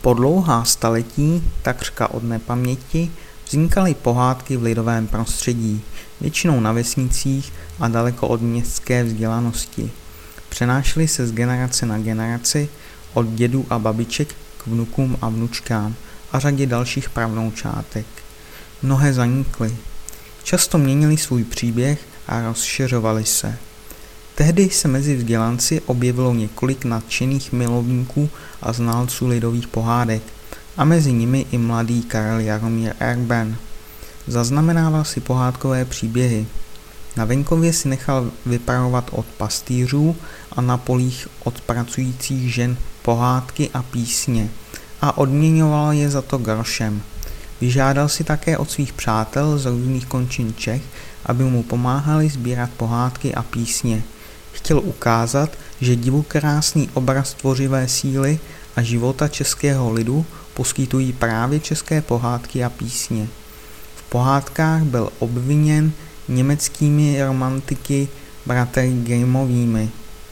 Po dlouhá staletí, takřka od nepaměti, vznikaly pohádky v lidovém prostředí, většinou na vesnicích a daleko od městské vzdělanosti. Přenášely se z generace na generaci od dědů a babiček k vnukům a vnučkám a řadě dalších pravnoučátek. Mnohé zanikly. Často měnili svůj příběh a rozšiřovali se. Tehdy se mezi vzdělanci objevilo několik nadšených milovníků a znalců lidových pohádek a mezi nimi i mladý Karel Jaromír Erben. Zaznamenával si pohádkové příběhy. Na venkově si nechal vypravovat od pastýřů a na polích od pracujících žen pohádky a písně a odměňoval je za to grošem. Vyžádal si také od svých přátel z různých končin Čech, aby mu pomáhali sbírat pohádky a písně. Chtěl ukázat, že divokrásný obraz tvořivé síly a života českého lidu poskytují právě české pohádky a písně. V pohádkách byl obviněn německými romantiky bratry Grimmovými.